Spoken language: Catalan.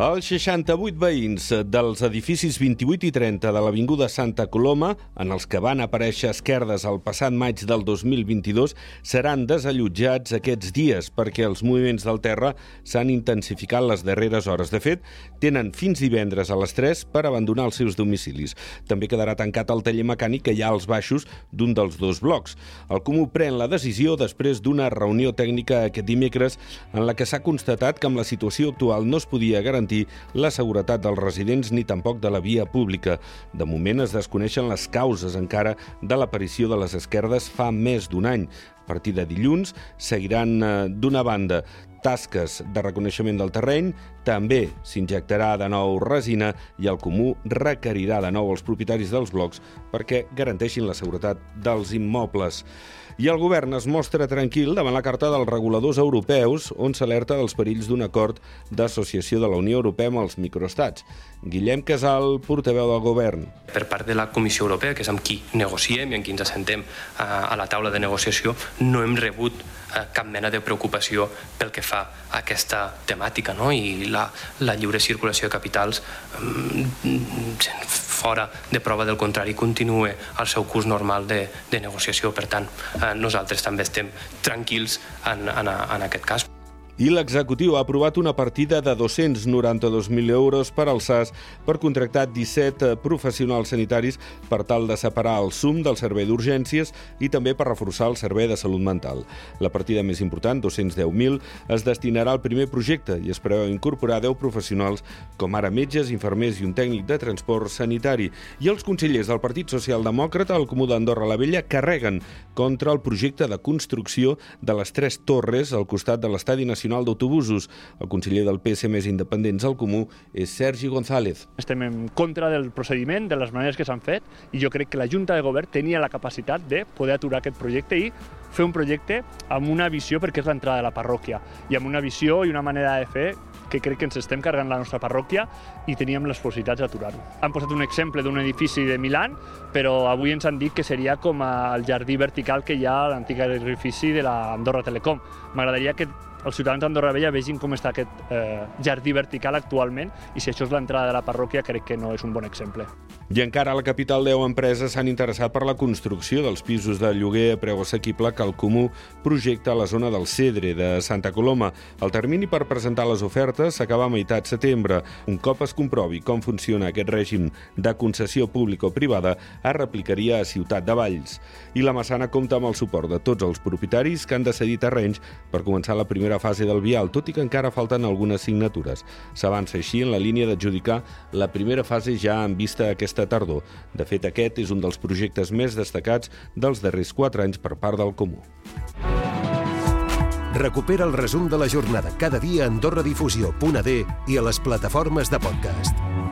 Els 68 veïns dels edificis 28 i 30 de l'Avinguda Santa Coloma, en els que van aparèixer esquerdes el passat maig del 2022, seran desallotjats aquests dies perquè els moviments del terra s'han intensificat les darreres hores. De fet, tenen fins divendres a les 3 per abandonar els seus domicilis. També quedarà tancat el taller mecànic que hi ha als baixos d'un dels dos blocs. El Comú pren la decisió després d'una reunió tècnica aquest dimecres en la que s'ha constatat que amb la situació actual no es podia garantir garantir la seguretat dels residents ni tampoc de la via pública. De moment es desconeixen les causes encara de l'aparició de les esquerdes fa més d'un any. A partir de dilluns seguiran eh, d'una banda tasques de reconeixement del terreny, també s'injectarà de nou resina i el Comú requerirà de nou els propietaris dels blocs perquè garanteixin la seguretat dels immobles. I el govern es mostra tranquil davant la carta dels reguladors europeus on s'alerta dels perills d'un acord d'associació de la Unió Europea amb els microestats. Guillem Casal, portaveu del govern. Per part de la Comissió Europea, que és amb qui negociem i amb qui ens assentem a la taula de negociació, no hem rebut eh, cap mena de preocupació pel que fa aquesta temàtica no? i la, la lliure circulació de capitals fora de prova del contrari continua el seu curs normal de, de negociació. Per tant, eh, nosaltres també estem tranquils en, en, en aquest cas i l'executiu ha aprovat una partida de 292.000 euros per al SAS per contractar 17 professionals sanitaris per tal de separar el SUM del servei d'urgències i també per reforçar el servei de salut mental. La partida més important, 210.000, es destinarà al primer projecte i es preveu incorporar 10 professionals com ara metges, infermers i un tècnic de transport sanitari. I els consellers del Partit Socialdemòcrata al Comú d'Andorra la Vella carreguen contra el projecte de construcció de les tres torres al costat de l'Estadi Nacional d'Autobusos. El conseller del PS més independents al Comú és Sergi González. Estem en contra del procediment, de les maneres que s'han fet, i jo crec que la Junta de Govern tenia la capacitat de poder aturar aquest projecte i fer un projecte amb una visió perquè és l'entrada de la parròquia i amb una visió i una manera de fer que crec que ens estem carregant la nostra parròquia i teníem les possibilitats d'aturar-ho. Han posat un exemple d'un edifici de Milan, però avui ens han dit que seria com el jardí vertical que hi ha a l'antic edifici de l'Andorra Telecom. M'agradaria que els ciutadans d'Andorra Vella vegin com està aquest eh, jardí vertical actualment i si això és l'entrada de la parròquia crec que no és un bon exemple. I encara a la capital 10 empreses s'han interessat per la construcció dels pisos de lloguer a preu assequible que el Comú projecta a la zona del Cedre de Santa Coloma. El termini per presentar les ofertes s'acaba a meitat setembre. Un cop es comprovi com funciona aquest règim de concessió pública o privada, es replicaria a Ciutat de Valls. I la Massana compta amb el suport de tots els propietaris que han de cedir terrenys per començar la primera fase del vial, tot i que encara falten algunes signatures. S'avança així en la línia d'adjudicar la primera fase ja en vista aquesta tardor. De fet, aquest és un dels projectes més destacats dels darrers quatre anys per part del Comú. Recupera el resum de la jornada cada dia a AndorraDifusió.d i a les plataformes de podcast.